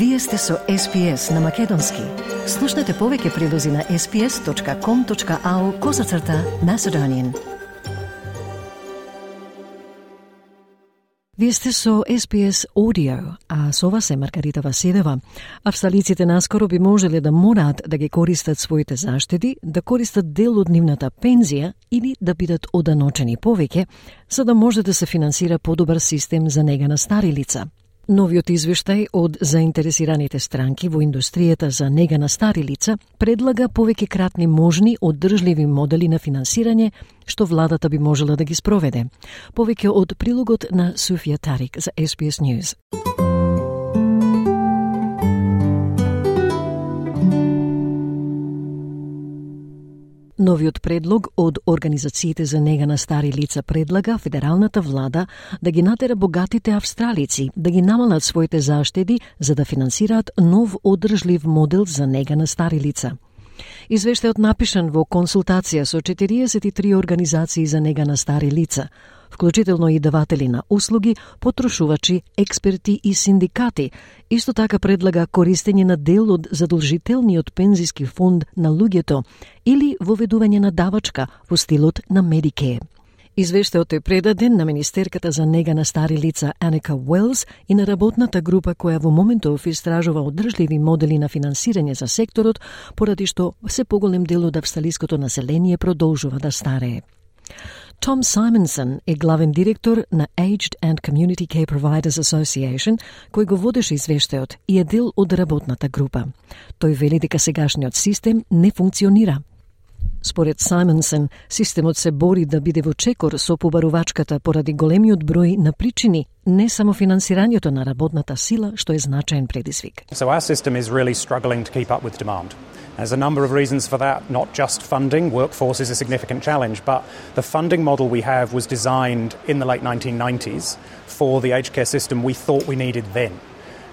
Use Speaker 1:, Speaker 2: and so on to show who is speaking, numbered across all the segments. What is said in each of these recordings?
Speaker 1: Вие сте со SPS на Македонски. Слушнете повеќе прилози на sps.com.au козацрта Macedonian. Вие сте со SPS Audio, а со вас е Маргарита Василева. Австралиците наскоро би можеле да мораат да ги користат своите заштеди, да користат дел од нивната пензија или да бидат оданочени повеќе, за да може да се финансира подобар систем за нега на стари лица – Новиот извештај од заинтересираните странки во индустријата за нега на стари лица предлага повеќе кратни можни одржливи модели на финансирање што владата би можела да ги спроведе. Повеќе од прилогот на Суфија Тарик за SBS News. Новиот предлог од Организациите за нега на стари лица предлага федералната влада да ги натера богатите австралици да ги намалат своите заштеди за да финансираат нов одржлив модел за нега на стари лица. Извештајот напишан во консултација со 43 организации за нега на стари лица, вклучително и даватели на услуги, потрошувачи, експерти и синдикати. Исто така предлага користење на дел од задолжителниот пензиски фонд на луѓето или воведување на давачка во стилот на Medicare. Извештајот е предаден на Министерката за нега на стари лица Аника Уелс и на работната група која во моментов истражува одржливи модели на финансирање за секторот, поради што се поголем дел од австралиското население продолжува да старее. Tom Simonson е главен директор на Aged and Community Care Providers Association, кој го водеше извештајот и е дел од работната група. Тој вели дека сегашниот систем не функционира. Според Саймонсен, системот се бори да биде во чекор со побарувачката поради големиот број на причини, не само финансирањето на работната сила, што е значаен предизвик.
Speaker 2: So our system is really struggling to keep up with demand. There's a number of reasons for that, not just funding. Workforce is a significant challenge, but the funding model we have was designed in the late 1990s for the aged care system we thought we needed then.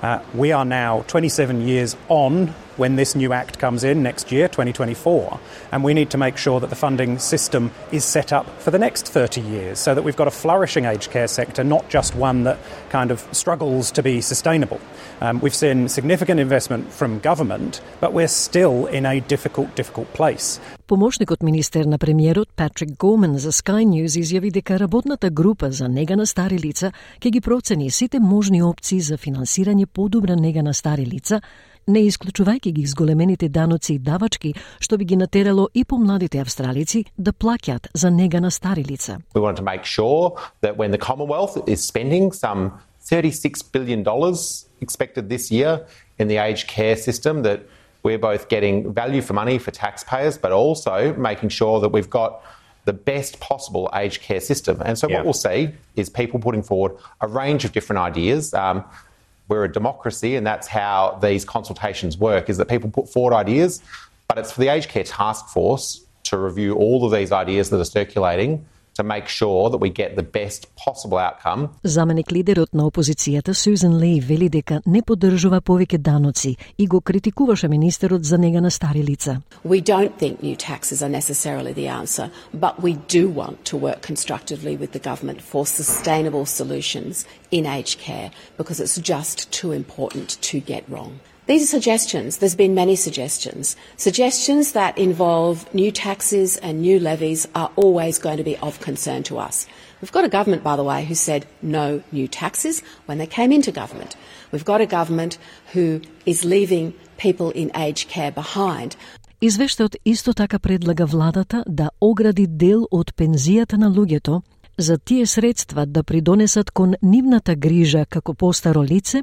Speaker 2: Uh, we are now 27 years on when this new Act comes in next year, 2024. And we need to make sure that the funding system is set up for the next 30 years so that we've got a flourishing aged care sector, not just one that kind of struggles to be sustainable. Um, we've seen significant investment from government, but we're still in a difficult, difficult place.
Speaker 1: Помошникот министер на премиерот Патрик Горман за Sky News изјави дека работната група за нега на стари лица ќе ги процени сите можни опции за финансирање подобра нега на стари лица не исклучувајќи ги зголемените даноци и давачки, што би ги натерало и помладите австралици да плаќаат за нега на стари лица.
Speaker 3: We want to make sure that when the Commonwealth is spending some $36 billion expected this year in the aged care system that we're both getting value for money for taxpayers, but also making sure that we've got the best possible aged care system. And so, yeah. what we'll see is people putting forward a range of different ideas. Um, we're a democracy, and that's how these consultations work: is that people put forward ideas, but it's for the aged care task force to review all of these ideas that are circulating to make sure that we get the best possible outcome.
Speaker 1: Заменик лидерот на опозицијата Сюзан Ли вели дека не поддржува повеќе даноци и го критикуваше министерот за нега на стари лица.
Speaker 4: We don't think new taxes are necessarily the answer, but we do want to work constructively with the government for sustainable solutions in aged care because it's just too important to get wrong. These are suggestions. There's been many suggestions. Suggestions that involve new taxes and new levies are always going to be of concern to us. We've got a government, by the way, who said no new taxes when they came into government. We've got a government who is leaving people in aged care behind.
Speaker 1: Извештајот исто така предлага владата да огради дел од пензијата на луѓето за тие средства да придонесат кон нивната грижа како постаро лице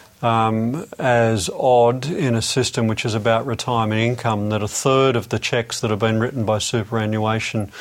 Speaker 5: um, as odd in a system which is about retirement income that a third of the cheques that have been written by superannuation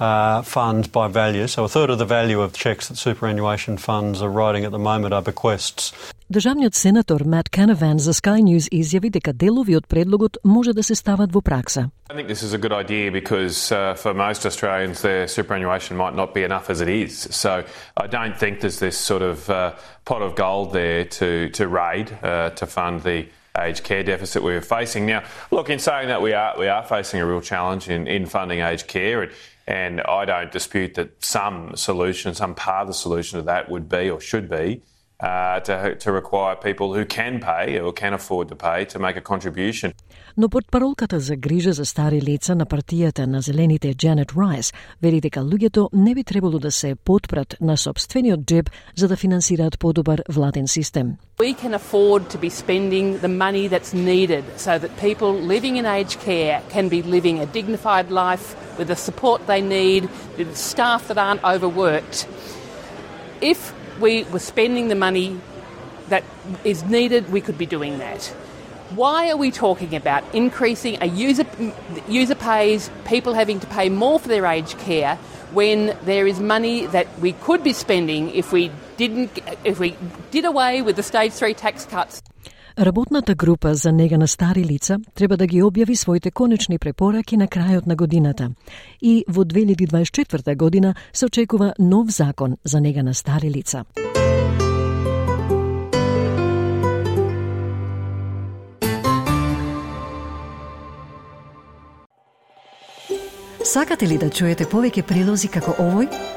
Speaker 5: uh, funds by value. So a third of the value of checks that superannuation funds are writing at the moment are bequests.
Speaker 1: Државниот сенатор Мат Canavan за Sky News изјави дека делови од предлогот може да се стават во пракса.
Speaker 6: I think this is a good idea because uh, for most Australians, their superannuation might not be enough as it is. So I don't think there's this sort of uh, pot of gold there to to raid uh, to fund the aged care deficit we're facing. Now, look, in saying that, we are we are facing a real challenge in, in funding aged care, and, and I don't dispute that some solution, some part of the solution to that would be or should be. Uh, to, to require people who can pay or can afford to pay to make a contribution.
Speaker 1: Но портпаролката за грижа за стари лица на партијата на зелените Джанет Райс вери дека луѓето не би требало да се потпрат на собствениот джеб за да финансираат подобар владен систем.
Speaker 7: We can afford to be spending the money that's needed so that people living in aged care can be living a dignified life with the support they need, with staff that aren't overworked. If we were spending the money that is needed, we could be doing that. Why are we talking about increasing a user user pays people having to pay more for their aged care when there is money that we could be spending if we didn't if we did away with the stage 3 tax cuts?
Speaker 1: Работната група за нега на стари лица треба да ги објави своите конечни препораки на крајот на годината. И во 2024 година се очекува нов закон за нега на стари лица. Сакате ли да чуете повеќе прилози како овој?